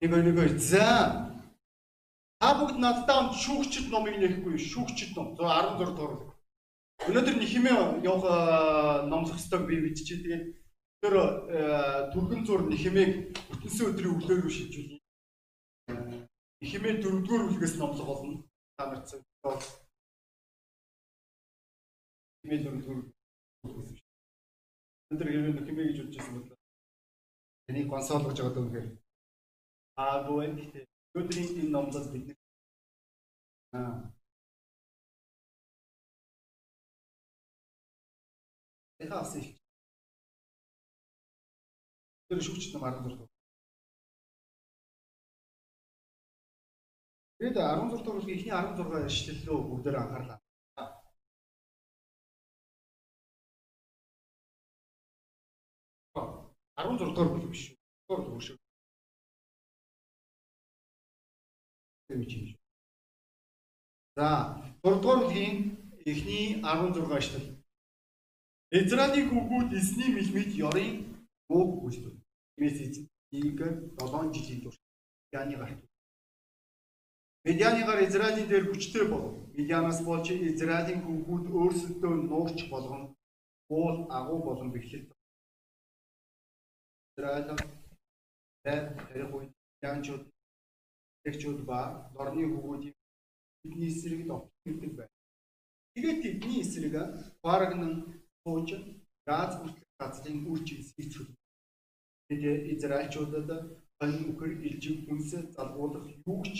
Нэг нэг хоёр. За. Та бүгд надтай хамт шүүгчд номыг нэхгүй шүүгчд ном 16 дугаар. Өнөөдөр нэхэмээ явах ном зохистой би биччихээ. Тэгээд тэр түргэн зур нэхэмээг бүтэнсэн өдрийн өглөө рүү шилжүүлье. Нэхэмээ дөрөвдүгээр үлгээс номлох болно. Та нарт зөв. Нэхэмээ дөрөвдүгээр үлгээс. Өнөөдөр хэрвээ нэхэмээ гэж үзчихсэн бол Энийг консол гэж байгаа дөнгөр. Аа буэн гэхдээ өдрийн энэ номлол бид аа Эхаас их. Тэр шүгч нам 16 дугаар. Тэгээд 16 дугаар ихний 16 ишлэлөө бүгдээр анхаарлаа. 16 дугаар бүлэг биш. 16 дугаар шиг. Тэмч юм шүү. За, 3 дугаар бүлгийн эхний 16 ишлэл. Израилийн хүүгүүд эсний мэлмид ёрын мууг хүлдэв. Тиймээс эзнийг 7 жилийн турш Медианы гарт. Медианыгаар Израилийн дээр хүчтэй болов. Медианаас болж Израилийн хүүгүүд өөрсдөө нуурч болгон уул агуу болон бэхлэл Израиль тарих үед янчууд тэгчүүд ба дорны хүүгүүдийн бидний эсрэг довтлогддог байна. Тэгээд тэдний эсрэг барагнан сууж Газ бүртлэх газрын үр жинс эцгэл. Тэгээд Израильчуудад хань үхэр илжиг хүнсээ залгуулах юу ч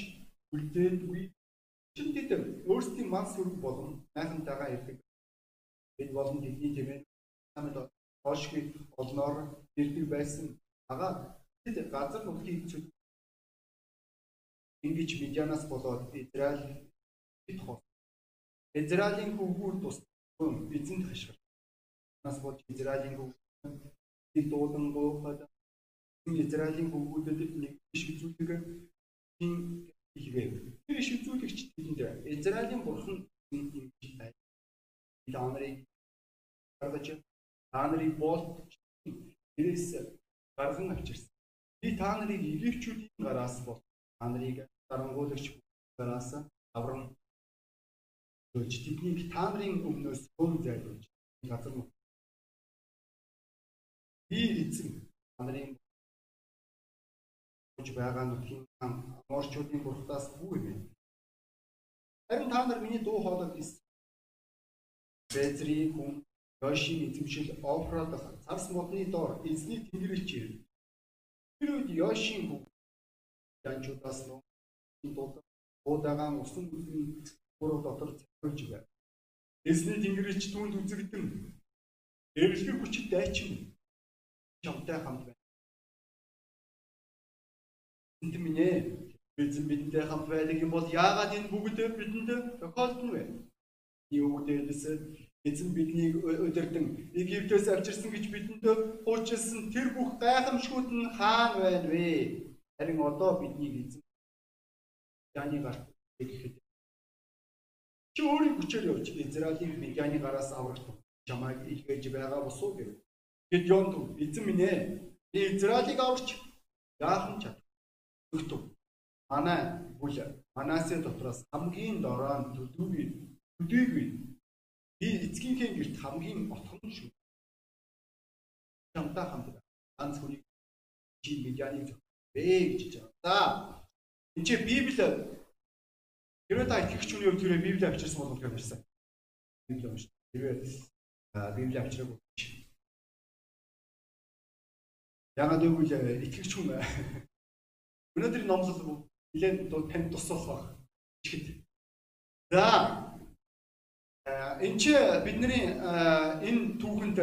үлдээдгүй. Чинтэд өөрсдийн мал сүрэг болон найхантайгаа ирдэг. Энэ болон тэдний тэмээ хамт хошгүй олноор ирдэг байсан. Агаа тэд газар нутгийн ингэж Медианаас болоод Израиль бит хос. Израилийн хүүгүүр тус эзэнт хашгир. Нас болж Израилийн хүүгүүр бид дуудан гоохад Израилийн хүүгүүдэд нэг шиг зүйлийг хин хийгээ. Тэр шиг зүйлэгч тэнд Израилийн бурхан юм байна. Бид анарыг гаргаж та нарыг боолт тэрээс гарган авчирсан. Би та нарыг илэрчүүдийн гараас бол та нарыг дарангуулагч гараас аврам өгч тэднийг та нарын өмнөөс хөв зайлуулж газар нь би эзэн та нарын гэж байгаа нутгийн аморчуудын бурхтаас бүү юм. Харин та нар миний дуу хоолойг Бэзри хүн Йошийн эзэмшил Офрад царс модны доор эзний тэнгэрч ирв. Тэр үед Йошийн бүх янчудаас нөө дууд уудагаан усан бүлгийн буруу дотор цохиж байв. Эзний тэнгэрч түүнд үзэгдэн эвлэг хүчит дайчин чамтай хамт байна. Энд минь эзэн бидэнтэй хамт байдаг юм бол яагаад энэ бүгд бидэнд тохиолдно вэ? Юу гэдээс Эзэн биднийг өдөрдөн Египтээс авчирсан гэж бидэнд хуучилсан тэр бүх гайхамшгууд нь хаана байна вэ? Харин одоо биднийг эзэн Яны гарт гэхэд чи өөрийн хүчээр явж Израилийн Медианы гараас аврагдав. Чамайг илгээж байгаа босуу гэв. Гэт ёнд эзэн минь ээ. Би Израилийг аварч яахан чад. Өгтөв. Манай бүл Манасе дотроос хамгийн дороо нь төдөөгүй төдөөгүй Би эцгийнхээ гэрт хамгийн отхон шүү. Чамтай хамт ганц хүний чи медианыг зохиолээ гэж байгаа. За энэ чи Библи хэрвээ та итгэгч хүний хувьд хэрвээ Библи авчирсан бол үнэхээр баярсан. Библи унш. Хэрвээ Библи авчираагүй. Ягаад гэвэл э, итгэгч хүн өнөөдөр номлол нэлээд танд тусах баг. За энэ чи бидний энэ түүхэнд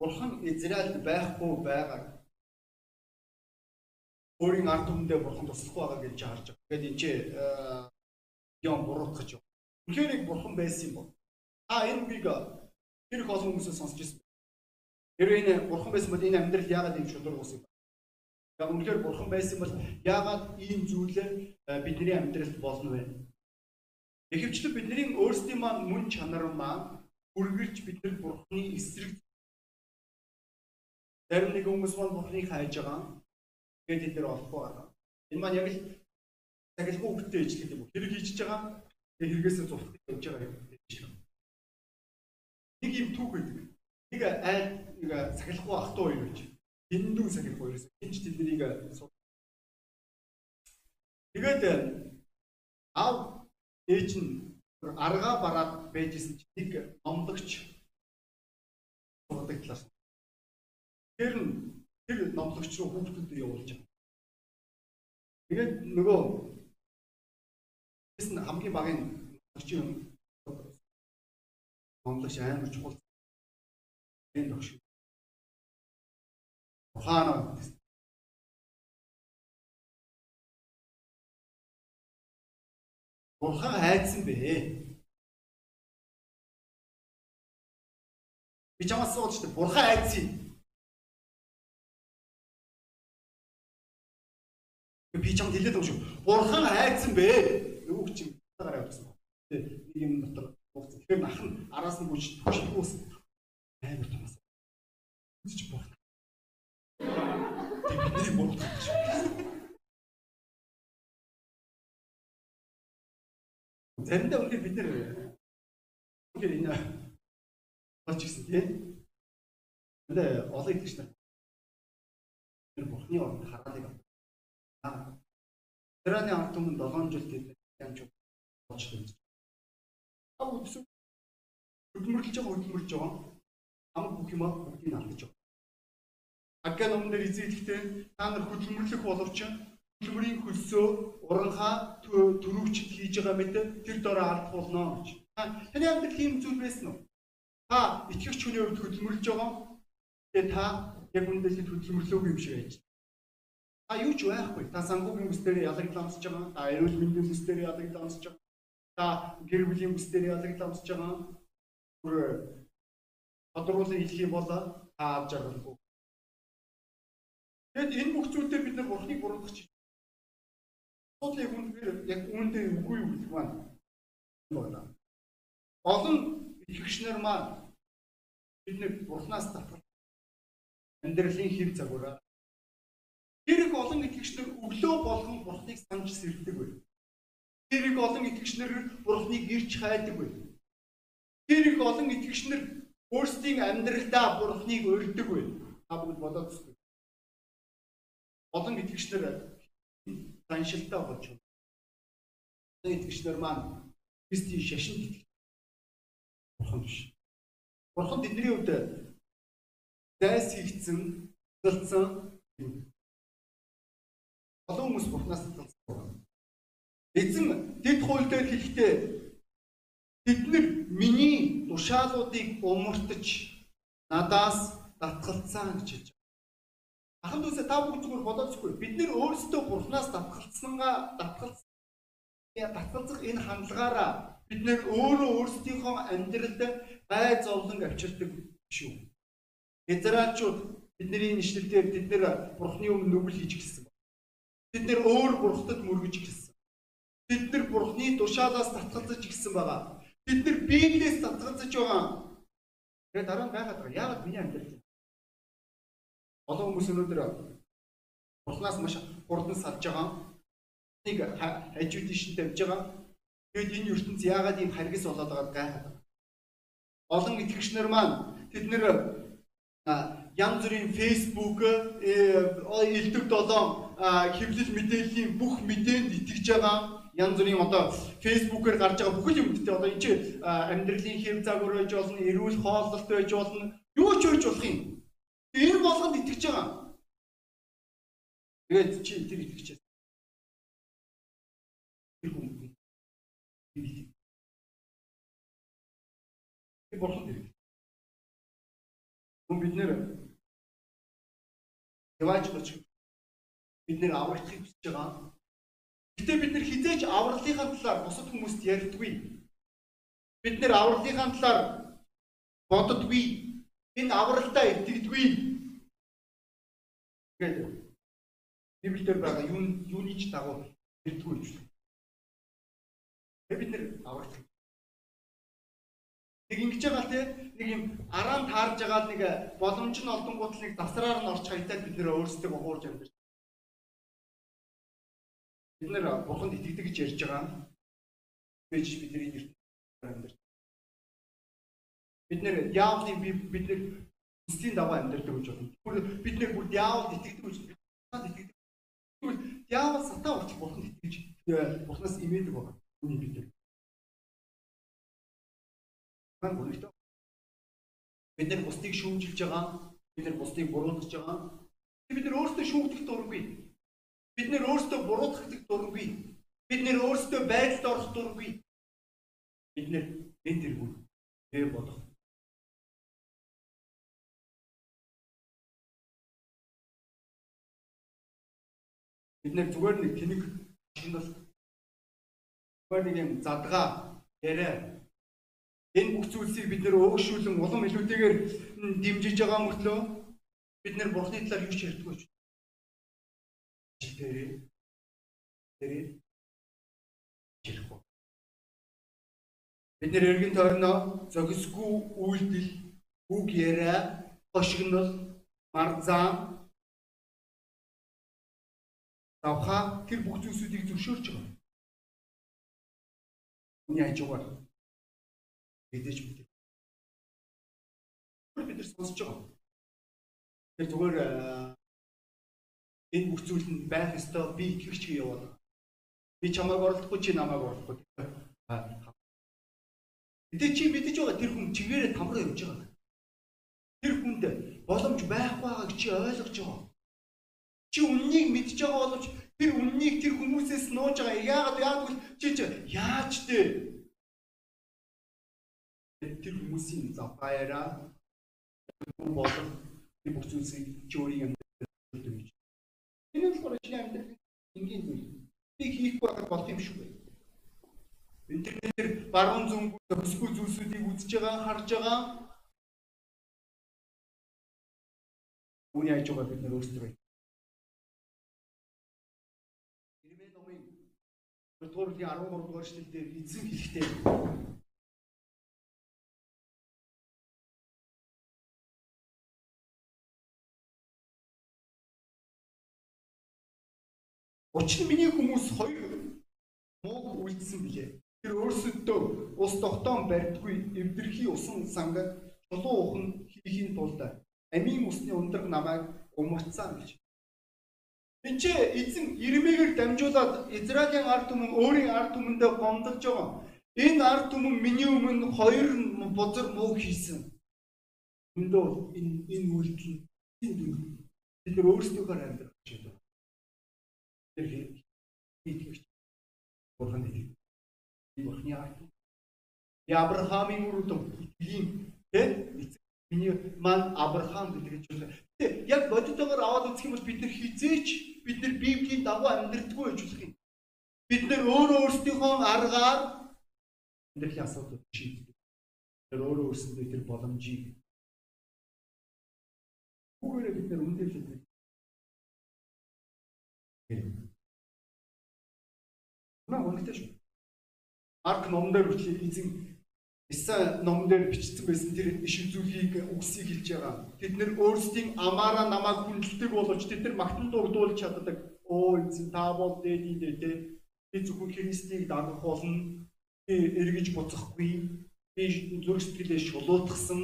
Бурхан Израильд байхгүй байгааг өөрийн ард түмэндээ Бурхан туслах байгаа гэж харж байгаа. Тэгэхээр энэ чи юм буруутгаж байна. Үнэхээр нэг Бурхан байсан юм бол а энэ үгийг тэр их олон хүмүүсээс сонсч ирсэн. Тэр энэ Бурхан байсан бол энэ амьдрал яагаад ийм шудраг ус юм бэ? Яг үнэхээр Бурхан байсан бол яагаад ийм зүйлээ бидний амьдралд болно вэ? Ихэвчлэн бидний өөрсдийн маань мөн чанар маань үргэлж бидний бурхны эсрэг зарим нэг хүмүүс маань бурхныг хайж байгаа. Тэгээд тэд нэр олохгүй байна. Энэ маань яг л сахилгүй хөвгтэй ижлэх юм. Хэрэг хийж байгаа. Тэгээд хэрэгээсээ зурхдаг явж байгаа юм. Нэг юм түүх байдаг. Нэг айл нэг сахилахгүй ах トゥ хоёр байж. Дэндүү сахилахгүй хоёроос хинч тэднийг Тэгээд аав ээж нь аргаа бараад байжсэн чинь нэг номлогч сургадаг талаас. Тэр нь тэр номлогч руу хүүхдүүдэд явуулж байгаа. Тэгээд нөгөө тэс нь хамгийн багын номлогчийн номлогч амар чухал энэ догш. Ухаанаа Бурхан айдсан бэ. Би чамаас сууж штэ бурхан айдсан. Би чамд хэлээд байгаа шүү. Бурхан айдсан бэ. Юу гэж юм гараа явуулсан. Нэг юм дотор хугацаа. Тэгэхээр нах нь араас нь бүж төгшөлгөөс амар томас. Үсч бурхан. Би бидний бурхан. Заримдаа үнэхээр бид нэр үнэхээр энэ болж гисэн тийм. 근데 олон итгэж нар тэр бурхны орнд хараалыг аа. Тэраны ард түмэн 7 жил тийм ямч болж байна. Аа үгүй хөдөлмөрлөж байгаа хөдөлмөрлөж байгаа. Ам бүх юм бүгдийг алдаж байгаа. Агга номнэр эзэдэгтэй та нар хөдөлмөрлөх боловч хөдөлмөрийн хөлсөө уранхаа төрөвчд хийж байгаа мэт тэр дороо алдах болно гэж. Таны амьдрал ийм зүйл байсан уу? Та итгэгч хүний хувьд хөдөлмөрлөж байгаа. Тэгээ та яг үнэндээ хөдөлмөрлөөгүй юм шиг байж. Та юу ч байхгүй. Та санхүүгийн бүс дээр ялагдлаа амсаж байгаа. Та эрүүл мэндийн бүс дээр ялагдлаа амсаж байгаа. Та гэр бүлийн бүс дээр ялагдлаа амсаж байгаа. Бүр тодруулан хэлэх юм бол та авч жаргалгүй. Тэгэд энэ бүх зүйлээр бид нар бурхныг буруутгах Асуудлыг үнээр яг үүндээ үгүй юу гэдэг маань байна. Олон итгэгчнэр маань бидний бурхнаас татгал амьдралын хэв загвараа Тэр их олон итгэгчнэр өглөө болгон бурхныг санаж сэрдэг бай. Тэр их олон итгэгчнэр бурхныг ирж хайдаг бай. Тэр их олон итгэгчнэр өөрсдийн амьдралдаа бурхныг урьдаг бай. Та бүгд бодоод үзтээ. Олон итгэгчнэр заншилтаа болж байна. Итгэгчнэр маань Христийн шашинд итгэж бурхан биш. Бурхан бидний хувьд зайс хийгдсэн, зэлцэн олон хүмүүс бурхнаас татгалзсан. Эзэн дэд хууль дээр хэлэхдээ бид нар миний тушаалуудыг умартаж надаас татгалцсан гэж хэлж Ахын дүүсээ та бүгд зүгээр бодоцгүй. Бид нэр өөрсдөө бурхнаас татгалцсангаа татгалц татгалзах энэ хандлагаараа бид нэр өөрөө өөрсдийнхөө амьдралд гай зовлон авчирдаг шүү. Израильчууд бидний нэшлэлээр бид нэр бурхны өмнө нүгэл хийж гисэн. Бид нэр өөр бурхтад мөргөж гисэн. Бид нэр бурхны тушаалаас татгалзаж гисэн байгаа. Бид нэр Библиэс татгалзаж байгаа. Тэгээ дараа нь байгаад байгаа. Яагаад миний амьдрал Олон хүмүүс өнөөдөр Бурханаас маш хурдан салж байгаа. Нэг хажууд тийш тавьж байгаа. Тэгэд энэ ертөнц яагаад ийм харгас болоод байгааг гайхаад байна. Олон итгэгчнэр маань тэд нэр янз бүрийн фейсбુક элдв долоон хэвлэл мэдээллийн бүх мэдээнд итгэж байгаа янз бүрийн одоо фейсбુકээр гарч байгаа бүхэл юмдтэй одоо энэ чи амьдралын хэв загвар байж болно, эрүүл хооллолт байж болно, юу ч байж болох юм. Энэ болгонд итгэж байгаа. Тэгээд чи тэр итгэж тэр хүн би болгонд ирэх. Хүн бид нэр яваач гэж бид нэр аврагдахыг хүсэж байгаа. Гэтэ бид нэр хизээч авралынхаа талаар бусад хүмүүст ярьдаггүй. Бид нэр авралынхаа талаар боддоггүй энэ авралдаа итгэдэггүй. Тэгээд Библиэлд байгаа юу юуны ч дагуу ирдэггүй гэж. Тэгээд бид нэр аврал. Нэг ингэж байгаа те нэг юм араан таарж байгаа нэг боломж нь олдонгууд нэг засраар нь орч хайтаад бид нэр өөрсдөө уурж амьд. Бид нэр бурханд итгэдэг гэж ярьж байгаа. Тэгэж бидний нэр амьдарч. Бид нэр яавны бид нэр үсгийн дагуу амьдардаг гэж байна. Тэгвэл бид нэр бүр яавд итгэдэг гэж бурханд итгэдэг. Тэгвэл яавал сатаа урч бурханд итгэж бурханаас имээдэг байна. Үний бид нэр. Ман гонхтой. Бид нэр бусдыг шүүмжилж байгаа. Бид нэр бусдыг буруутгаж байгаа. Бид нэр өөрсдөө шүүгдэх дургүй. Бид нэр өөрсдөө буруутгах дургүй. Бид нэр өөрсдөө байдалд орох дургүй. Бид нэр энэ тэргүүр бэ бодох. Бид нэр зүгээр нэг тэнэг шинэл зүгээр нэг юм задгаа яриа энэ бүх зүйлсийг бид нэр өөгшүүлэн улам илүүтэйгээр дэмжиж байгаа мөртлөө бид нэр бурхны талаар юу ч ярьдаггүй ч. Тэрээ тэрээ жирэхгүй. Бид нэр эргэн тойрноо зохисгүй үйлдэл, үг яриа, хошигнол, марзаан давха тэр бүх зүйлсүүдийг зөвшөөрч байгаа. Үний хажуугаар мэдээж мэдээ. Бид нар сонсож байгаа. Тэр зүгээр энэ бүх зүйл нь байх ёстой би итгэгч гэж яваад. Би чамайг орлохгүй чи намайг орлохгүй. Гэтэ чи мэдэж байгаа тэр хүн чигээрээ тамраа явж байгаа. Тэр хүнд боломж байхгүй байгааг чи ойлгож байгаа. Чи үннийг мэдж байгаа боловч тэр үннийг тэр хүмүүсээс нууж байгаа. Яагаад яагаад чи чи яаж дээ? Тэр хүмүүсийн завхаараа болон бүх зүйлсийг чи өөрийн амьдралд хийж. Энэ нь болохоор чиний амьдрал энгийн зүйл. Би хийх байх болох юм шүү. Интернетээр баруун зүүн төсгүй зүйлсүүдийг үзэж байгаа, харж байгаа. Үүний ажиугаа бид нэр өөрсдөө Ирмэ номын 4 дугаар 13 дугаар эшлэлдэр эзэн хэлэхдээ Учир нь миний хүмүүс хоёр мууг үйлдсэн билээ. Тэр өөрсөдөө ус тогтоон барьдгүй эвдэрхий усан сангад чулуу ухан хийхийн тулд амийн усны ундраг намайг умарцсан гэж. Чи эзэн Ирмэгээр дамжуулаад Израилийн ард түмэн өөрийн ард түмэндээ гомдолж байгаа. Энэ ард түмэн миний өмнө хоёр бузар муу хийсэн. Эндөө энэ энэ үйлдэл дүр бид нар өөрсдийнхөө амьдрах гэж байна итгэж бурханд итгэв. Бурхны ард. Авраамийн үрдэн итгэлийн тэр миний ман Авраам гэдэг ч юм. Тэ яг бодитогоор аваад үзэх юм бол бид нар хизээч бид нар Библийн дагуу амьдрдаггүй гэж үзэх юм. Бид нар өөрөө өөрсдийнхөө аргаар амьдралын асуудал шийддэг. Тэр өөрөө өөрсөндөө тэр боломжийг Бүгээрээ бид нар үндэлж Наа үнэтэй шүү. Марк хүртэл эзэн Иса номон дээр бичсэн байсан тэр иш зүйлийг үгсийг хэлж байгаа. Тэд нэр өөрсдийн амаараа намайг хүндэлдэг боловч тэд нар магтан дугдуулж чаддаг. Оо эзэн та бол дээдийн дээр те. Би зөвхөн Христийг дагах болно. Би эргэж буцахгүй. Би зүрх сэтгэлээ шулуутгсан.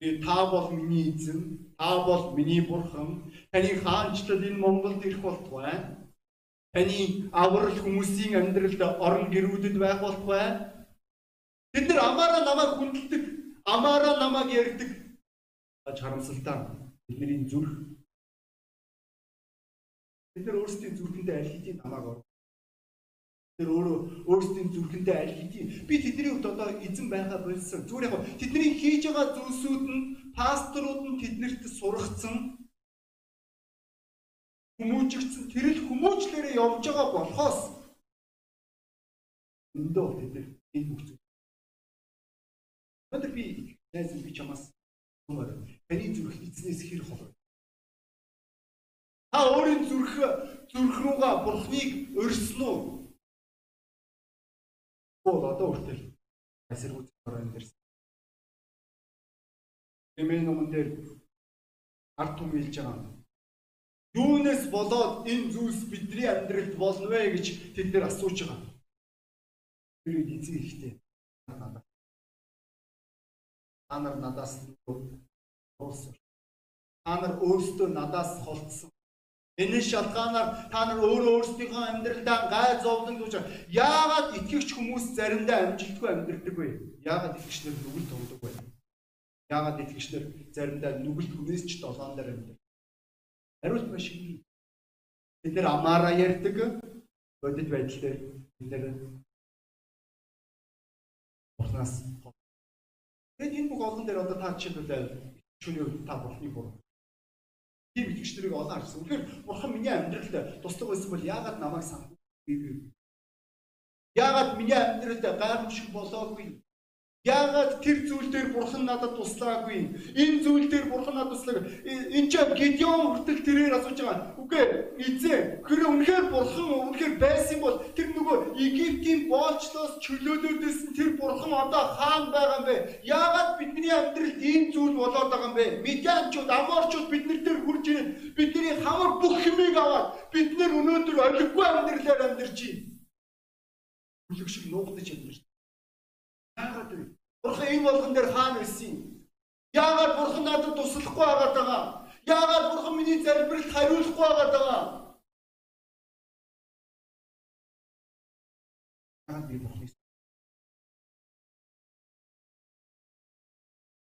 Би та бол миний эзэн. Та бол миний бурхан. Таны хаанчлал энэ Монголд ирэх болтугай таны аврал хүмүүсийн амьдралд орон гэрүүдэд байх болтугай. Бид нар амаараа намайг хүндэлдэг, амаараа намайг ярьдаг. Аж харамсалтай бидний зүрх бид нар өөрсдийн зүрхэндээ аль хэдийн намайг ор. Тэр өөрөө өөрсдийн зүрхэндээ аль хэдийн би тэдний хувьд одоо эзэн байхаа болсон. Зүгээр яг тэдний хийж байгаа зүйлсүүд нь пасторууд нь тэднэрт сургацсан хүмүүжигдсэн тэр л хүмүүжлээрээ явж байгаа болохоос өндөө тэд энэ бүх. Өнөөдөр би найз би чамаас юмар таны зүрх эзнээс хэр хол. Та өөрийн зүрх зүрх рүүгээ бурхныг өрсөн үү? Бол одоо үртэл эсэргүүц орон дээрсэн. Эмээ номон дээр ард түмэлж байгаа Юунаас болоод энэ зүйлс бидний амьдралд болно вэ гэж тэд нэр асууж байгаа. Тэр эзэн ихтэй. Та нар надаас уусан. Та нар өөрсдөө надаас холдсон. Энэ шалтгаанаар та нар өөрөө өөрсдийнхөө амьдралдаа гай зовлон гэж яагаад итгэгч хүмүүс заримдаа амжилтгүй амьдрдаг вэ? Яагаад итгэгч нар нүгэл тундаг вэ? Яагаад итгэгч нар заримдаа нүгэл хүнээс ч долоон дээр амьдрдаг? Хариулт маш их. Бид нэр амаараа ярьдаг бодит байдал дээр бид нэр Бурханаас Тэгээд энэ бүх олон дээр одоо та жишээлбэл чүний үед та Бурханы буруу тийм итгэгчдэрийг олон харсан. Тэгэхээр бурхан миний амьдралд тусдаг байсан бол яагаад намайг санахгүй? Яагаад миний амьдралд гайхамшиг болоогүй? Яагаад тэр зүйл дээр бурхан надад туслаагүй? Энэ зүйл дээр бурхан надад туслаагүй. Энд ч Гедеон хүртэл тэрээр асууж байгаа. Үгүй эзэн. Тэр үнэхээр бурхан үнэхээр байсан бол тэр нөгөө Египтийн боолчлоос чөлөөлөөдөөс тэр бурхан одоо хаан байгаа юм бэ? Яагаад бидний амьдралд ийм зүйл болоод байгаа юм бэ? Медианчууд, аморчууд биднэр дээр хурж ирээд бидний хамар бүх хэмийг аваад бид нар өнөөдөр олиггүй амьдралаар амьдарч байна. Хүлэг шиг нуугдаж амьдарч. Яагаад вэ? Бурхан энэ болгон дээр хаана байсан юм? Яагаад бурхан надад туслахгүй байгаад байгаа? Яагаад бурхан миний залбиралд хариулахгүй байгаад байгаа? Яагаад би бурханыг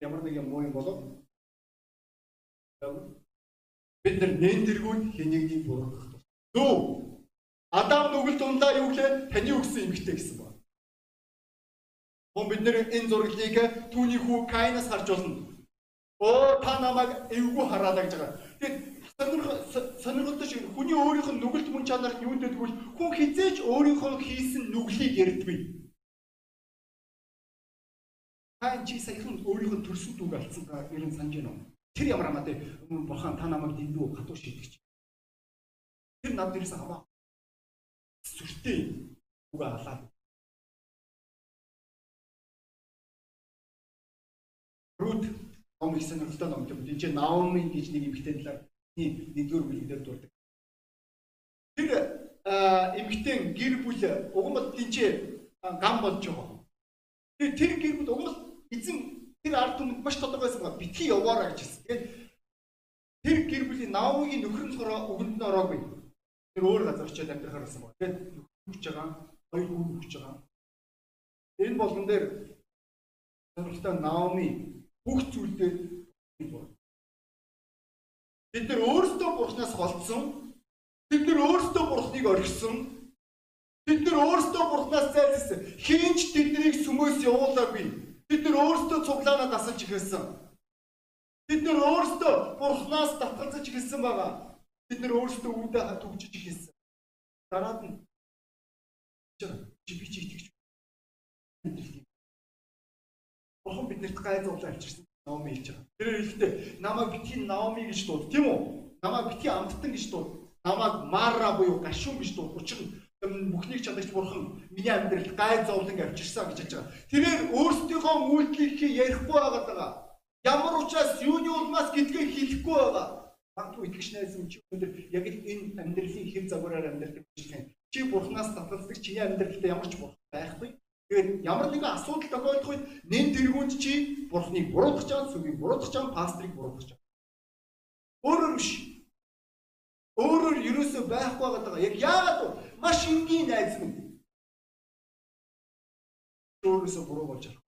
ямар нэг юм юм болов? Бид нар нэн тэргүүнд хэнийгний бургах. Зүү. Адам нүгэл дундаа юу гэлээ? Таны өгсөн эмгтэй гэсэн ба. Хүн бид нэр энэ зураглыг түүний хүү Каинаас харж болно. Оо та намайг эвгүй хараалаа гэж байгаа. Тэгээд сонирхолтой шиг хүний өөрийнх нь нүгэлт мөн чанар нь юунд гэдгүүл хүн хизээч өөрийнхөө хийсэн нүглийг ярьдгүй. Хаан чи саяхан өөрийнхөө төрсөн дүүг алдсан та ерэн санаж байна уу? Тэр ямар амаа те бурхан та намайг дэндүү хатуу шийдэгч. Тэр над дээрээс аваа. Сүртэй үг алаад Рут ном их сонирхолтой ном юм. Энд чинь Наоми гэж нэг эмэгтэй талаар нэгдүгээр бүлэгдэр дурдаг. Тэр эмэгтэй гэр бүл угмал тийч гам болж байгаа. Тэр тэр гэр бүл угмал эзэн тэр ард түмэнд маш тодорхойсэн байгаа. Битгий яваараа гэж хэлсэн. Тэгээд тэр гэр бүлийн Наомигийн нөхөр нь өгөнд нь ороогүй. Тэр өөр газар очиод амьдрахаар болсон байна. Тэгээд нөхөж байгаа, хоёр хүн өгч байгаа. Энэ болгон дээр сонирхолтой Наоми бүх зүйлдээ бид нар өөрсдөө бурхнаас голдсон бид нар өөрсдөө бурхныг орхисон бид нар өөрсдөө бурхнаас зайлссан хинч тэднийг сүмөөс явуулаагүй бид нар өөрсдөө цуглаанаа дасалж ихэлсэн. Бид нар өөрсдөө бурхнаас татгалзаж ихэлсэн байгаа. Бид нар өөрсдөө үүдээ түгжиж ихэлсэн. Дараад нь. Чи би чи итгэж Бурхан биднэрт гай зовлон авчирсан. Наоми хэлж байгаа. Тэр хэлэхдээ намайг битгий Наоми гэж дууд, тийм үү? Намайг битгий амттан гэж дууд. Намайг Мара буюу гашуун гэж дууд. Учир нь бүхнийг чадагч бурхан миний амьдралд гай зовлон авчирсан гэж хэлж байгаа. Тэрээр өөрсдийнхөө үйлдэлийг ярихгүй байгаа. Ямар учраас юуны улмаас гэдгийг хэлэхгүй байгаа. Магадгүй итгэж найзан чи өндөр яг л энэ амьдралын хэв загвараар амьдрэх юм. Чи бурхнаас татгалздаг чиний амьдралд ямар ч бурхан байхгүй. Тэгэхээр ямар нэгэн асуудал тохиолдох үед нэн тэргүүнд чи бурхныг буруутгах чам, сүгийг буруутгах чам, пастрыг буруутгах чам. Өөрөөр биш. Өөрөөр ерөөсөө байхгүй байгаа. Яг яагаад вэ? Маш энгийн найз минь. Өөрөөсөө буруу болж байгаа.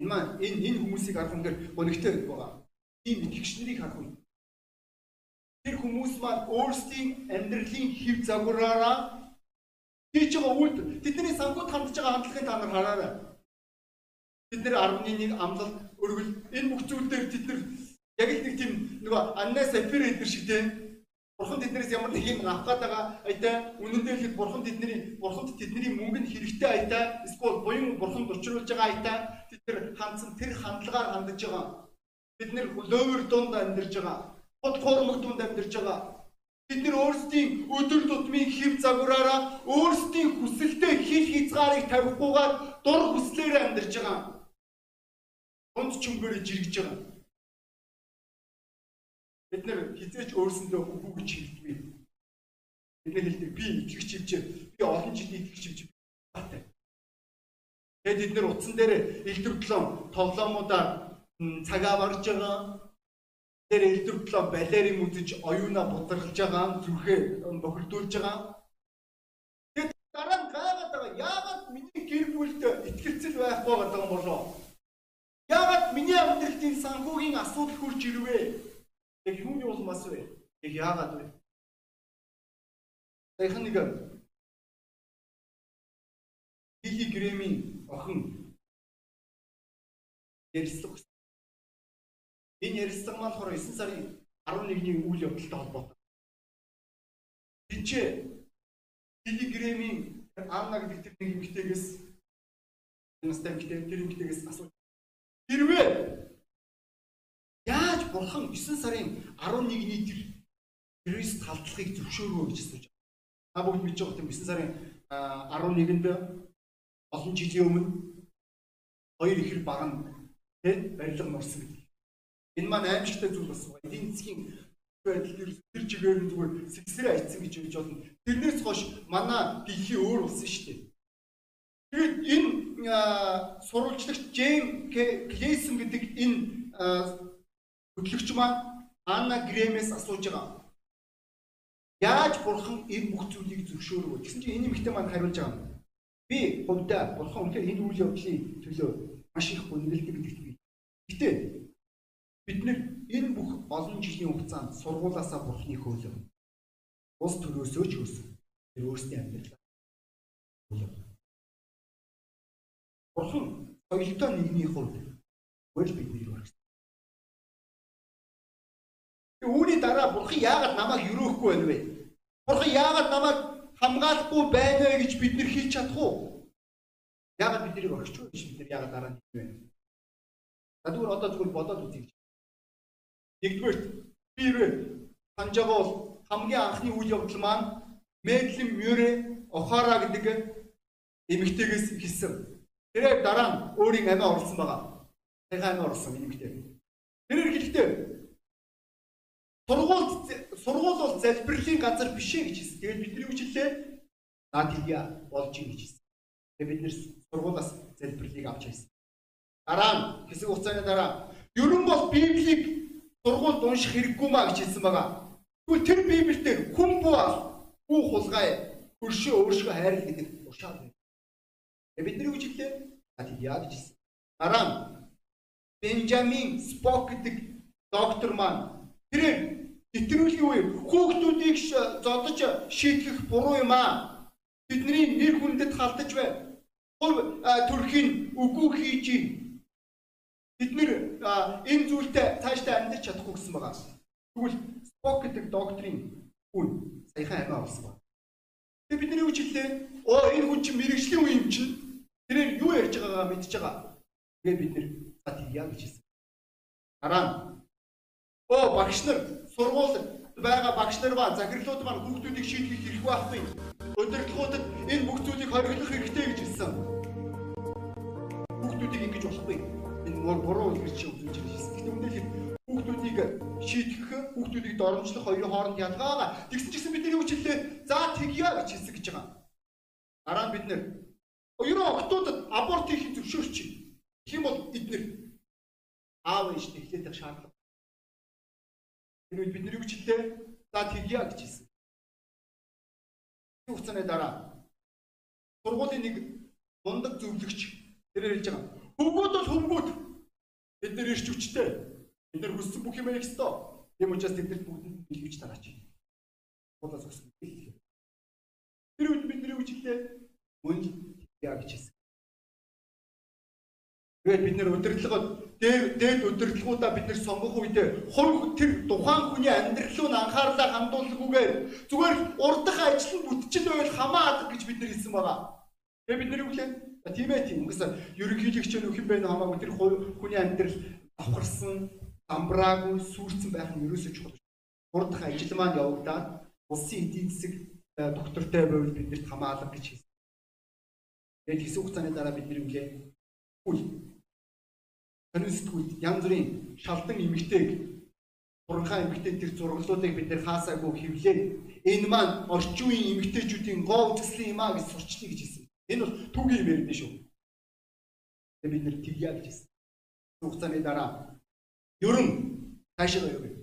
Энэ маань энэ энэ хүмүүсийг харах үнээр гонигтэй байгаа. Тийм итгэгчнэрийг харах үе. Тэр хүмүүс маань өөрсдийн амьдралын хэв загвараараа хийж байгаа үйлдэл тэдний сангууд хандж байгаа хандлагыг та нар хараарай. Бид нэр 11 амлалт өргөл энэ бүх зүйлээр тэд нар яг л нэг тийм нөгөө аннаас сапир эдэр шиг тийм Бурхан тэднээс ямар нэг юм авах гээд байгаа айта үнэндээ хэлэхэд бурхан тэдний бурханд тэдний мөнгөнд хэрэгтэй айта эсвэл буян бурханд учруулж байгаа айта тэд нар хандсан тэр хандлагаар хандж байгаа. Бид нэр ловер дунд амьдарч байгаа. Хот хуурмаг дунд амьдарч байгаа Бид нар өөрсдийн өдөр тутмын хэв загвараараа өөрсдийн хүсэлтэд хил хязгаарыг тавихгүйгээр дур хүслээр амьдарч байгаа. Дунд чөнгөөр жиргэж байгаа. Бид нэр хизээч өөрсөндөө үгүй гэж хэлдэггүй. Бид нэр хэлдэг би итгэгч хивч би олон жилийн итгэгч хивч батай. Тэгээд бид нэр утсан дээр элдвэртлэн тоглоомуудаар цагаа барж байгаа. Тэр элдвэртлэн балерин үзэж оюуна бударлаж байгаа, зүрхээ бохирдуулж байгаа. Тэгээд дараа нь гайгаад байгаа. Яагаад миний гэр бүлд итгэцэл байхгүй байгаа юм болоо? Яагаад миний амьдралд энэ санхүүгийн асуудал хурж ирвэ? Яг юуны улмаас вэ? Яг яагаад вэ? Саяхан нэг Хиги Грэмийн охин ярилцлага Энэ ярилцлага маань болохоор 9 сарын 11-ний үйл явдалтай холбоотой. Тинчээ Грэмийн Анна гэдэг тэр нэг эмэгтэйгээс настай эмэгтэй тэр эмэгтэйгээс асууж хэрвээ яаж бурхан 9 сарын 11-ний тэр Христ халдлагыг зөвшөөрөө гэж асууж байна. Та бүгд мэдж байгаа тийм 9 сарын 11-нд олон жилийн өмнө хоёр ихэр баг нь тийм барилга нурсан гэдэг. Энэ маань аимшигтай зүйл болсон байна. Эдийн засгийн байдал ер тэр чигээр нь зүгээр сэгсрээ айцсан гэж хэлж болно. Тэрнээс хойш манай дэлхий өөр болсон шүү дээ. Тэгээд энэ сурвалжлагч Джейм Клейсон гэдэг энэ хөтлөгч маань Анна Грэмээс асууж байгаа. Яаж бурхан энэ бүх зүйлийг зөвшөөрөв гэсэн чинь энэ эмэгтэй маань хариулж байгаа юм. Би хувьдаа бурхан үнэхээр энэ үйл явдлын төлөө маш их гүнэлдэг гэдэгт би. Гэтэ бид нэр энэ бүх олон жилийн хугацаанд сургуулаасаа бурхны хөөлөв. Ус төрөөсөө ч өсөн. Тэр өөрсдийн амьдралаа. Бурхан соёлтой нэгний хувьд хөл бидний багш. Үүний дараа бурхан яагаад намайг өрөөхгүй байна вэ? Бурхан яагаад намайг хамгаалахгүй байна вэ гэж бид нар хэлж чадах уу? Яагаад биднийг орхич вэ гэж бид нар яагаад дараа нь хэлвэ? Тэгвэл одоо зүгээр бодоод үзье. Нэгдүгээр би ирвэ санаж байгаа бол хамгийн анхны үйл явдал маань Медлин Мюрэ Охара гэдэг эмэгтэйгээс хэлсэн. Тэрээр дараа нь өөрийн амиа орлсон байгаа. Цагаан амиа орлсон эмэгтэй. Тэрээр хэлэхдээ сургууль сургууль бол залбирлын газар биш ээ гэж хэлсэн. Тэгээд бидний үжилээ наад хийя болж ийн гэж хэлсэн. Тэгээд бид нэр сургуулаас залбирлыг авч хэлсэн. Дараа нь хэсэг хугацааны дараа ерөн бол Библийг сургуульд унших хэрэггүй маа гэж хэлсэн байгаа. Тэгвэл тэр Библиэлд хүн буу хүү хулгай хөршөө өөршөө хайрлах гэдэг ушаад байна. Бидний үжилээ яа гэж хэлсэн. Дараа нь Бенджамин Спок гэдэг доктор маань тэр нэвтрүүлгийн үе хүүхдүүдийг зодож шийтгэх буруу юм аа. Бидний нэр хүндэд халтаж байна. Хувь төрхийн үгүй хийж Бид нэр энэ зүйлтэй цаашдаа амьдрч чадахгүй гэсэн байгаа. Тэгвэл Spock гэдэг доктрийн хүн саяхан амиа олсон байна. Тэгээ бидний юу ч хэллээ. Оо энэ хүн чинь мэрэгжлийн үе юм чинь. Тэрээр юу ярьж байгаагаа мэдж байгаа. Тэгээ бид нэр за тийя гэж хэлсэн. Дараа нь оо багш нар сургууль байгаа багш нар ба захирлууд маань хүүхдүүдийг шийдвэр хийх байхгүй. Удирдлагуудад энэ бүх зүйлийг хориглох хэрэгтэй гэж хэлсэн. Хүүхдүүдийг ингэж болохгүй буруу үлгэрч үзүүлж ирсэн. Гэхдээ үнэхээр хүүхдүүдийг шийтгэх, хүүхдүүдийг доромжлох хоёрын хооронд ялгаа. Тэгсэн ч гэсэн бидний хүчлээ за тэгье гэж хэлсэн гэж байгаа. Дараа нь бид нэр ерөө октодод аборт хийх зөвшөөрч. Тэгэх юм бол эднэр аав ээж тэглэх шаардлага. Тэр үед бидний хүчлээ за тэгье гэж хэлсэн. Хугацааны дараа сургуулийн нэг мундаг зөвлөгч тэрээр хэлж байгаа. Хөвгүүд бол хөвгүүд Бид нэр ирч хүчтэй. Бид нэр хүссэн бүх юм хийх ёстой. Тийм учраас тэднэрт бүгдэнд бэлгэж тараач. Бодож өгсөн. Тэр үед бидний үжилээ мөн яа гэж хэлсэн. Тэгээд бид нэр удирдлагад дээд удирдлагуудаа бид нэр сонгох үед хувь тэр тухайн хүний амьдрал руу анхаарлаа хандуулахгүйгээр зүгээр урдах ажил нь бүтчихэл байвал хамаадаг гэж бид нэр хэлсэн байгаа. Тэгээд бид нэр юу гэлээ Тийм ээ тийм. Угсаа ерөнхийлөгч нь хэн бэ хамаагүй тэр хүний амьдрал давхарсан, амбраагүй, сүрцэн байх нь ерөөсөө чухал. Хурдах ажил маань явагдаад улсын эдийн засаг э, доктортой байвал биднэрт хамаалал гэж хэлсэн. Тэгээд хэсэг хугацааны дараа бидний үлээ үл сонин сэтгүүлд янз бүрийн шалдан эмгтэйг Буранхаа эмгтэн тэр зураглуудыг бид нэр хаасаагүй хэвлээ. Энэ маань орчин үеийн эмгтээчүүдийн гоо үзэсгэлэн юм аа гэж сурчлаа гэж хэлсэн. Энэ бол түүгийн юм ярина шүү. Тэгээ бид нэр тэгья гэж хэлсэн. Хугацааны дараа ерөн цаашаа явъя.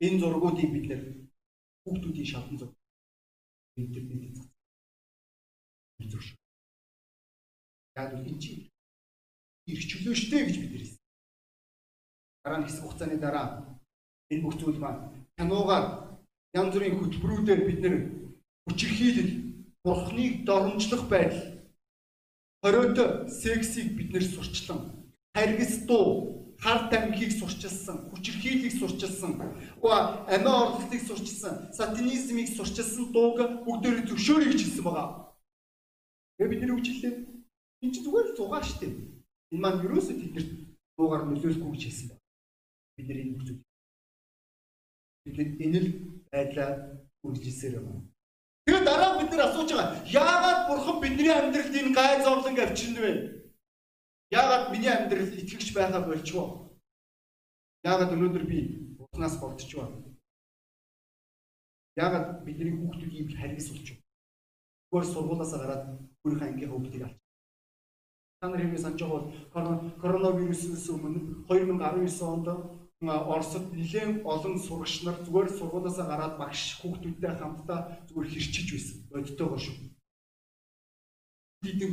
Энэ зургуудыг бид нэр хүүхдүүдийн шатан зураг интернетээр цацсан. Үзүүш. Яг л энэ чинь ирчлөө штэ гэж бид хэлсэн. Дараа нь хэсэг хугацааны дараа энэ бүх зүйл маань киногаар янз бүрийн хөтөлбөрүүдээр бид нэр хүчирхийлэл, бурхныг доромжлох байдал, хориотой сексийг бид нэр сурчлан, харгас дуу, хар тамхиг сурчилсан, хүчирхийллийг сурчилсан, уга амиа орлогыг сурчилсан, сатанизмыг сурчилсан дууг бүгдөө зөвшөөрөй гэж хэлсэн байгаа. Тэгээ бид нэр үгчлээ. Энд чинь зүгээр зугаа штеп. Энэ маань юусоо тэднэрт дуугаар нөлөөлөхгүй гэж хэлсэн байна. Бид нэр энэ бүх зүйл. Бид энэ л байдлаа үргэлжилсээр байна. Тэгээ дараа бид нар асууж байгаа. Яагаад бурхан бидний амьдралд энэ гай зовлон авчирна вэ? Яагаад миний амьдрал итгэгч байхаа болчихвоо? Яагаад өнөөдөр би бурхнаас болдчихвоо? Яагаад бидний хүүхдүүд ийм харгис болчихвоо? Зүгээр сургуулаасаа гараад өөрийнхөө ангийнхаа хүүхдийг авч. Та нар хэрвээ санаж байгаа бол коронавирусээс өмнө 2019 онд Оросд нэлээд олон сурагч нар зүгээр сургуулаасаа гараад багш хүүхдүүдтэй хамтдаа зүгээр хэрчиж байсан. Бодтойгоо шүү. Дидэн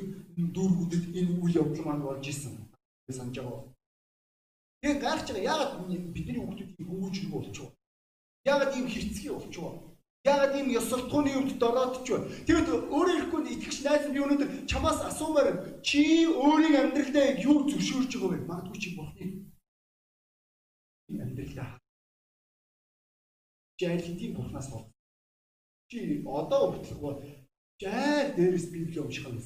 дүүргүүдэд энэ үйл явдал маань болж исэн. Санаж байгаа. Тэгээ гарч байгаа яагаад бидний хүүхдүүд ийм хөвгөжлөг болчихвоо? Яагаад ийм хэрцгий болчихвоо? Яагаад ийм ёс суртахууны үед дороодч вэ? Тэгэд өөрөө ирэхгүй итгэж найз би өнөөдөр чамаас асуумаар чи өөрийн амьдралдаа юу зөвшөөрч байгаа вэ? Магадгүй чи бурхны амьдралдаа чи айлтын бурхнаас бол чи одоо хүртэл жаа дээрс библи унших юм.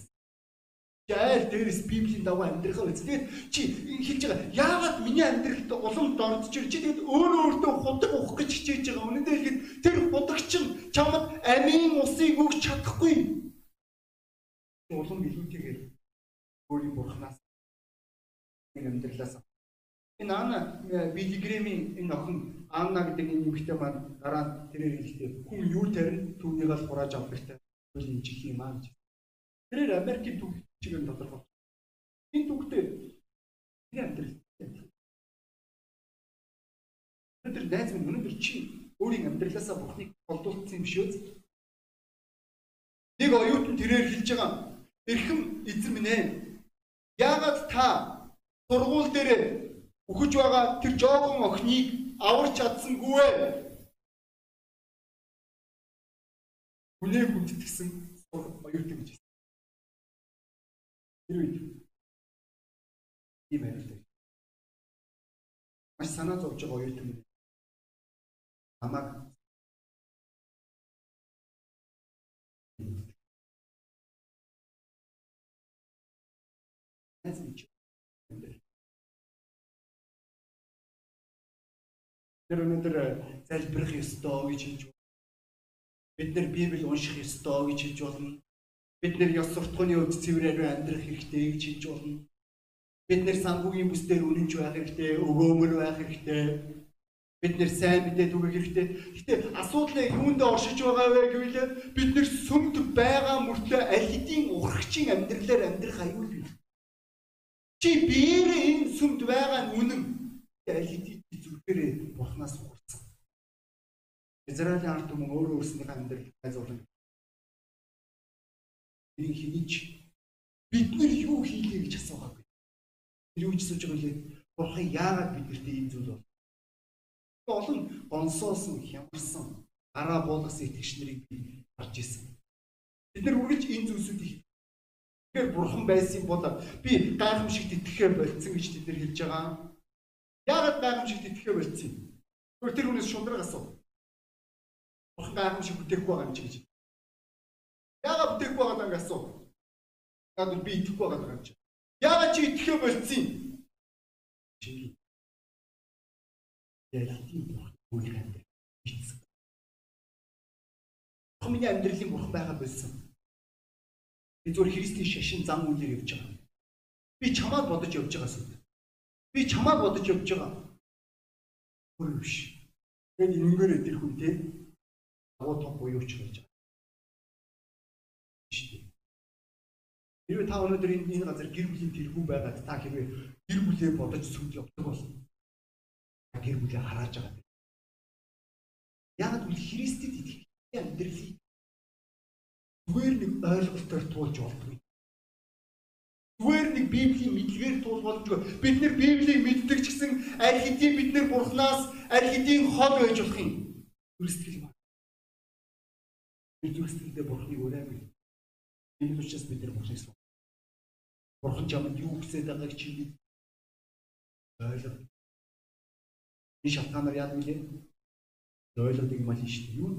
Жаал дээрс библийн дагуу амьдрахаа үз. Тэгээд чи хэлж байгаа яагаад миний амьдралд улам дордж ир чи тэгээд өөрөө өөртөө худаг уух гэж хичээж байгаа. Үнэндээ хэлэхэд тэр худагч нь чамд амийн усыг өгч чадахгүй. Улам билүүтэйгээр өөрийн бурхнаас энэ амьдралаас энэ Анна Билигрэмийн энэ охин Анна гэдэг энэ эмэгтэй маань дараа нь тэрээр хэлэхдээ хүн юу тарин түүнийг л хурааж авдагтай. Үл энэ чих юм аа гэж. Тэрээр Америкийн төв чигээр тодорхой. Энэ төвхтэй энэ амьдрал. Өнөөдөр найз минь өнөөдөр чи өөрийн амьдралаасаа Бурхныг болдуулсан юм үү? Нэг оюутан тэрээр хэлж байгаа. Эрхэм эзэн минь ээ. Яагаад та сургууль дээр өгөж байгаа тэр жоогон охиныг аварч чадсангүй вэ? Хүнээ хүндэтгсэн оюутан гэж Тэр үед ийм байртай. Маш санаа зовж байгаа оюутан намайг Тэр өнөөдөр залбирах ёстой гэж хэлж. Бид нар Библийг унших ёстой гэж хэлж болно. Бид нэр ёс суртахууны үед цэврээр амьдрах хэрэгтэй гэж хэлж болно. Бид нэр санхүүгийн бүсдээр үнэнч байх хэрэгтэй, өгөөмөр байх хэрэгтэй. Бид нэр сайн мэдээ түгэх хэрэгтэй. Гэтэ асуудал юунд оршиж байгаа вэ гэвэл бид нэр сүмд байгаа мөртөө аль хэдийн урагчийн амьдралаар амьдрах аюул бий. Чи биеэр энэ сүмд байгаа нь үнэн. Аль хэдийн зүрхээрээ бурхнаас сурсан. Израилийн ард түмэн өөрөө өөрсдийнхээ амьдрал хайзуулан энэ хинийч бид нар юу хийлээ гэж асуугаагүй. Тэр юу ч асууж байгаа лээ. Бурхан яагаад биднэрт ийм зүйл бол? Олон гонсоосон, хямарсан, гараа буулгасан итгэгч нарыг би харж ирсэн. Бид нар үргэлж энэ зүйлсүүдийг Тэгэхээр бурхан байсан бол би гайхамшигт итгэхэ болцсон гэж тэд нар хэлж байгаа. Яагаад гайхамшигт итгэхэ болцсон юм? Тэр хүнээс шундраг асуу. Бурхан гайхамшиг бүтээхгүй байгаа юм чи гэж. Яагаад бүтэхгүй байгаа даа гэсэн. Яагаад би итгэхгүй байгаа даа гэж. Яагаад чи итгэхэ болцсон юм? Чи ялтын бүхэл амьдрал бицсэн. Миний амьдралын бурхан байгаа болсон. Би зөвхөн Христийн шашин зам үйлээр явж байгаа. Би чамаад бодож явж байгаа сүд. Би чамаад бодож явж байгаа. Өөр биш. Тэгээд энэнгээр тэр хүн те агуу том буюуч гэж байгаа. Хэрвээ та өнөөдөр энэ энэ газар гэр бүлийн тэрхүү байгаад та хэрвээ гэр бүлээ бодож сүмд явдаг бол гэр бүлээ харааж байгаа. Яг л Христэд итгэх амьдралыг зүгээр нэг ойлголтоор туулж болдгүй. Зүгээр нэг Библийн мэдлэгээр туул боломжгүй. Бид нэр Библийг мэддэг ч гэсэн аль хэдийн бид нэр Бурханаас аль хэдийн хол байж болох юм. Зүрстгэл юм. Би зүрсгэлдээ Бурханыг өрөөгүй. Энэ учраас бид нар Бурханыг суг. Бурхан чамд юу хүсэж байгааг чи ойлго. Би шалтгаанаар яад үлээ. Ойлгодог юм аа шүү. Юу?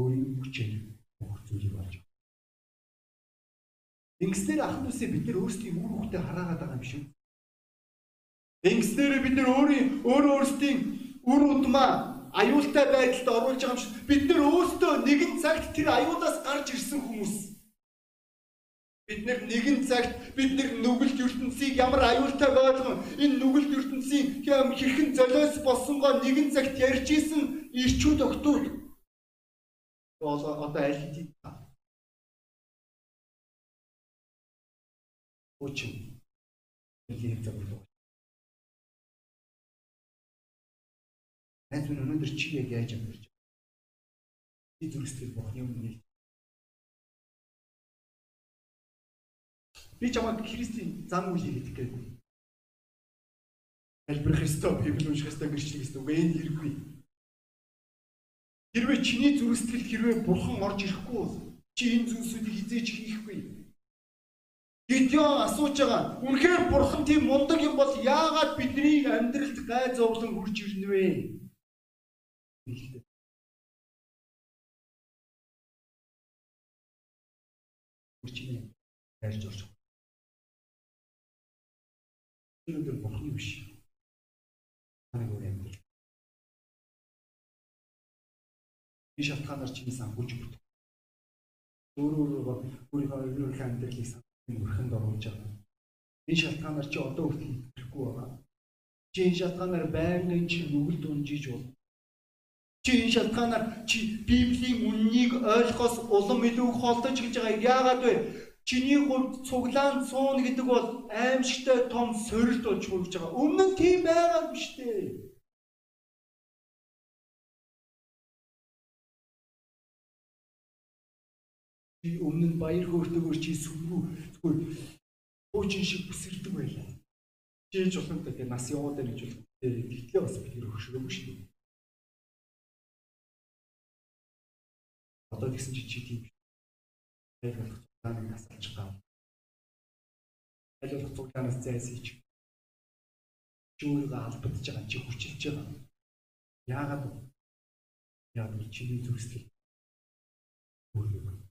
Өөрийн хүчээр бүх зүйлийг байна. Ингэснээр ахын үсээ бид нар өөрсдийн үр хөвгтөд хараагаад байгаа юм шүү. Ингэснээр бид нар өөрийн өөр өөрсдийн үр удмаа аюултай байдалд оруулж байгаа юм шиг бид нар өөрсдөө нэгэн цагт тэр аюулаас гарч ирсэн хүмүүс. Бид нар нэгэн цагт бид нар нүгэлт ертөнцийг ямар аюултай болгон энэ нүгэлт ертөнцийн хэрхэн золиос болсонгоо нэгэн цагт ярьж исэн ирчүүд өгтүүл. Одоо одоо аль хэдийн Үчин. Нэлийн зөвлөө. Найз минь өнөөдөр чи яг яаж амьдарч байна? Би зүрхсэтгэл Бурхны өмнө Би чамайг Христийн зам үйл хийх гээгүй. Альбер Христо Библи унших хэвээр гэрчлэх гэсэн үг энэ хэрэггүй. Хэрвээ чиний зүрхсэтгэл хэрвээ Бурхан орж ирэхгүй бол чи энэ зүйлсүүдийг хизээч хийхгүй. Гидеон асууж байгаа. Үнэхээр бурхан тийм мундаг юм бол яагаад бидний амьдралд гай зовлон хурж ирнэ вэ? Үрчнээ хайрж орж. Өнөөдөр бурхан биш. Таныг өөр амьдрал. Би шалтгаанаар чиний сангуулж өгдөг. Өөр өөрөөр өөрийнхөө амьдралыг өрхөнд оруулж байгаа. Энэ шалтгаанаар чи одоо хүртэл итгэхгүй байгаа. Чи энэ шалтгаанаар байнгын чи нүгэл дунжиж бол. Чи энэ шалтгаанаар чи Библийн үннийг ойлгохоос улам илүү холдож эхэлж байгаа. Яагаад вэ? Чиний хувьд цуглаан цуун гэдэг бол аимшигтай том сорилт болж хурж байгаа. Өмнө нь тийм байгаа биш дээ. Би өмнө нь баяр хөөртэйгээр чи сүргүү зүгээр хуучин шиг бүсэрдэг байлаа. Чийж болох гэдэг нас яваад гэж бол тэгтлээ бас бид хөршрөөгүй шүү дээ. Одоо тэгсэн чи чи тийм байх болох цуглааныг насалж гав. Аль болох цуглаанаас зайсаж чи өөрийгөө албадж байгаа чи хүчилж байгаа. Яагаад яагаад чиний зүрхсэл өөрийгөө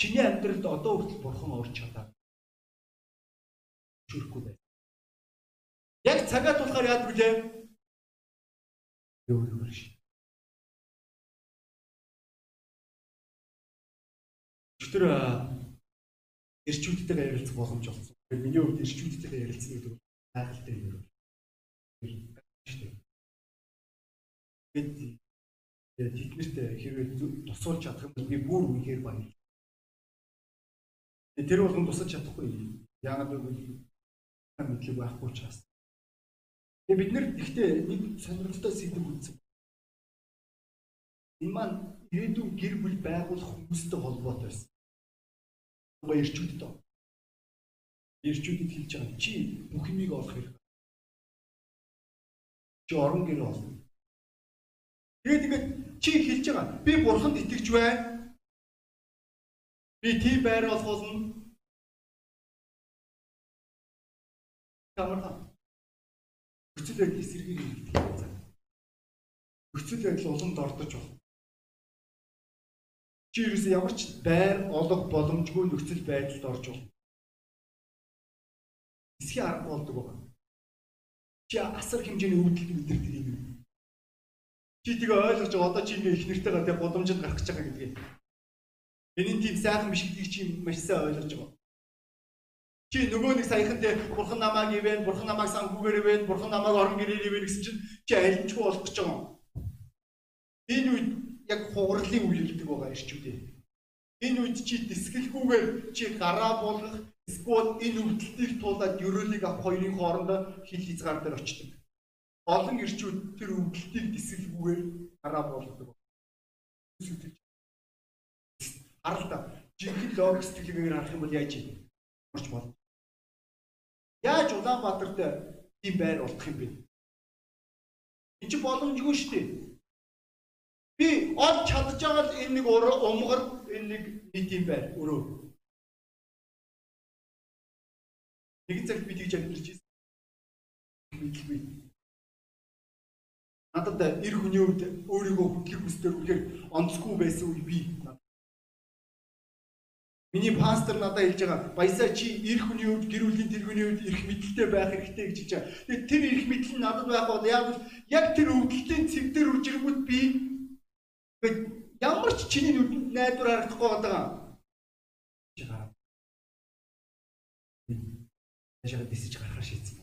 Чиний амьдралд одоо хүртэл бурхан орж чадаа. Шүрхгүй байна. Яг цагаа тулахаар яад вүлээ? Юу юу ши. Өчтөр эрчүүдтэйгээ ярилцах боломж олсон. Миний хувьд эрчүүдтэйгээ ярилцсан гэдэг нь гайхалтай юм. Тэгээд тэднэрт хэрвээ тусуулж чадах юм бол би бүр үнэхээр баярлалаа. Тэр болгон тусаж чадахгүй. Яагаад гэвэл мэдлэг байхгүй учраас. Тэгээ бид нэр ихтэй нэг сонирхолтой сэдв үзсэн. Энэ маань ирээдүйн гэр бүл байгуулах хүмүүстэй холбоотой байсан. Угаа ирчүүдтэй. Ирчүүдэд хэлж байгаа чи бүх юмыг олох хэрэг. Чи орон гэр олно. Тэгээд ингээд чи хэлж байгаа би бурханд итгэж байна Би тийм байр олгоолно. Тамархан. Хүчил байдал эсэргийг хэлдэг. Хүчил байдал уламд ордож байна. Чи ерөөс ямар ч байр олох боломжгүй нөхцөл байдалд орж байна. Эсхий арга болдог байна. Чи асар хэмжээний үүдэлд өдөртөг юм. Чи тэгээ ойлгож байгаа одоо чи ингээ их нэртэйгээ тэг гудамжид гарах гэж байгаа гэдгийг. Энийн тийм сайхан биш гэдгийг чи маш сайн ойлгож байгаа. Чи нөгөө нэг саяхан дээр бурхан намайг ивэн, бурхан намайг сангуугаар ивэн, бурхан намайг орон гэрээр ивэн гэсэн чинь чи алинчгүй болох гэж байгаа юм. Энэ үед яг хугарлын үе гэдэг байгаа ирчүүдээ. Энэ үед чи дэсгэлгүйгээр чи гараа болгох эсвэл энэ өвдөлтийг туулаад ерөөлийг авах хоёрын хоорондоо хил хязгаар дээр очдог. Олон ирчүүд тэр өвдөлтийг дэсгэлгүйгээр гараа болгодог. Харалта жинхэнэ логик сэтгэлгээгээр харах юм бол яаж юм? Орч болно. Яаж Улаанбаатарт тийм байр олдох юм бэ? Энд чи боломжгүй шүү дээ. Би олж чадж байгаа л энэ нэг умгар энэ нэг нийт юм байр өрөө. Нэгэн цагт би тэгж амьдарч ирсэн. Мэдлгүй. Надад эр хүний үед өөрийгөө хөдлөх хүсдээр үгээр онцгүй байсан үе би Миний пастор надад хэлж байгаа баясаа чи эр хүний үед гэр бүлийн тэргүүний үед эрх мэдэлтэй байх хэрэгтэй гэж хэлж байгаа. Тэгээд тэр эрх мэдэл нь надад байх бол яг яг тэр өвдөлтийн цэв дээр үрж ирэнгүүт би ямар ч чиний нүдэнд найдвар харагдахгүй байгаа. Чи гараа. Яшаа дисэж гарахаар шийдсэн.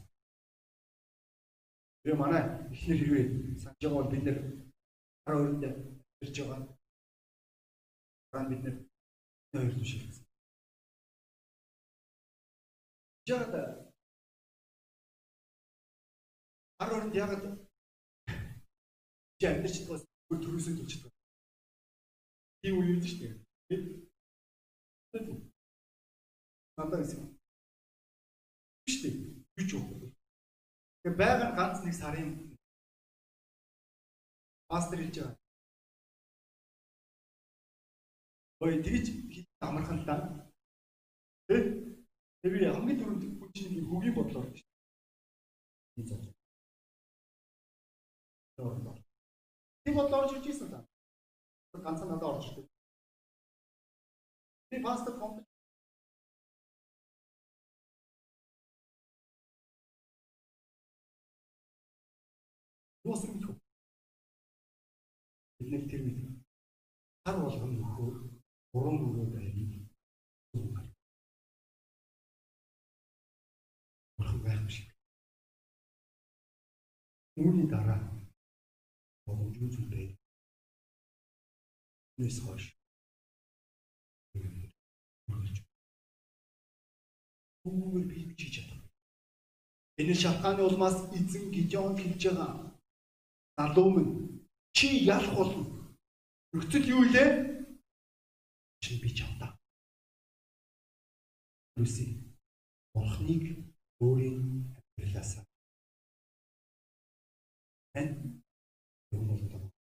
Тэгээ манай эхнэр хэрвээ санаж байгаа бол бид нэр хараа өрөндөө ирж байгаа. Ган бид нэр түшилсэн. Жаад хар оронд ягаад чи амьдарч байгаа бүр төрөөсөө байгаа. Тийм үе үү шүү дээ. Надад гэсэн. Шүү дээ. Юу ч юм. Тэгээ байгаа ганц нэг сарын пастор хэлж байгаа. Ой тэгж амархан л да. Тэ? Тэг би хамгийн түрүүнд хүн чинь хөгийн бодлоор шүү дээ. Тийм бодлоор ирж ирсэн та. Ганцхан надад орж ирсэн. Би пастор компани Юус мэдв. Бид нэг тэр мэд. Хар болгоно нөхөр уран бүрөө байна. Бурхан байх шиг. Үүний дараа боломжгүй зүйлээ Нүс хойш. Үүгээр би хийж чадах. Энэ шалтгааны улмаас эзэн Гидеон хэлж байгаа. Залуу минь чи ялах болно. Нөхцөл юу илээ? чинь би чамтай. Люси бурхныг өөрийн амьдралаасаа эн юм уу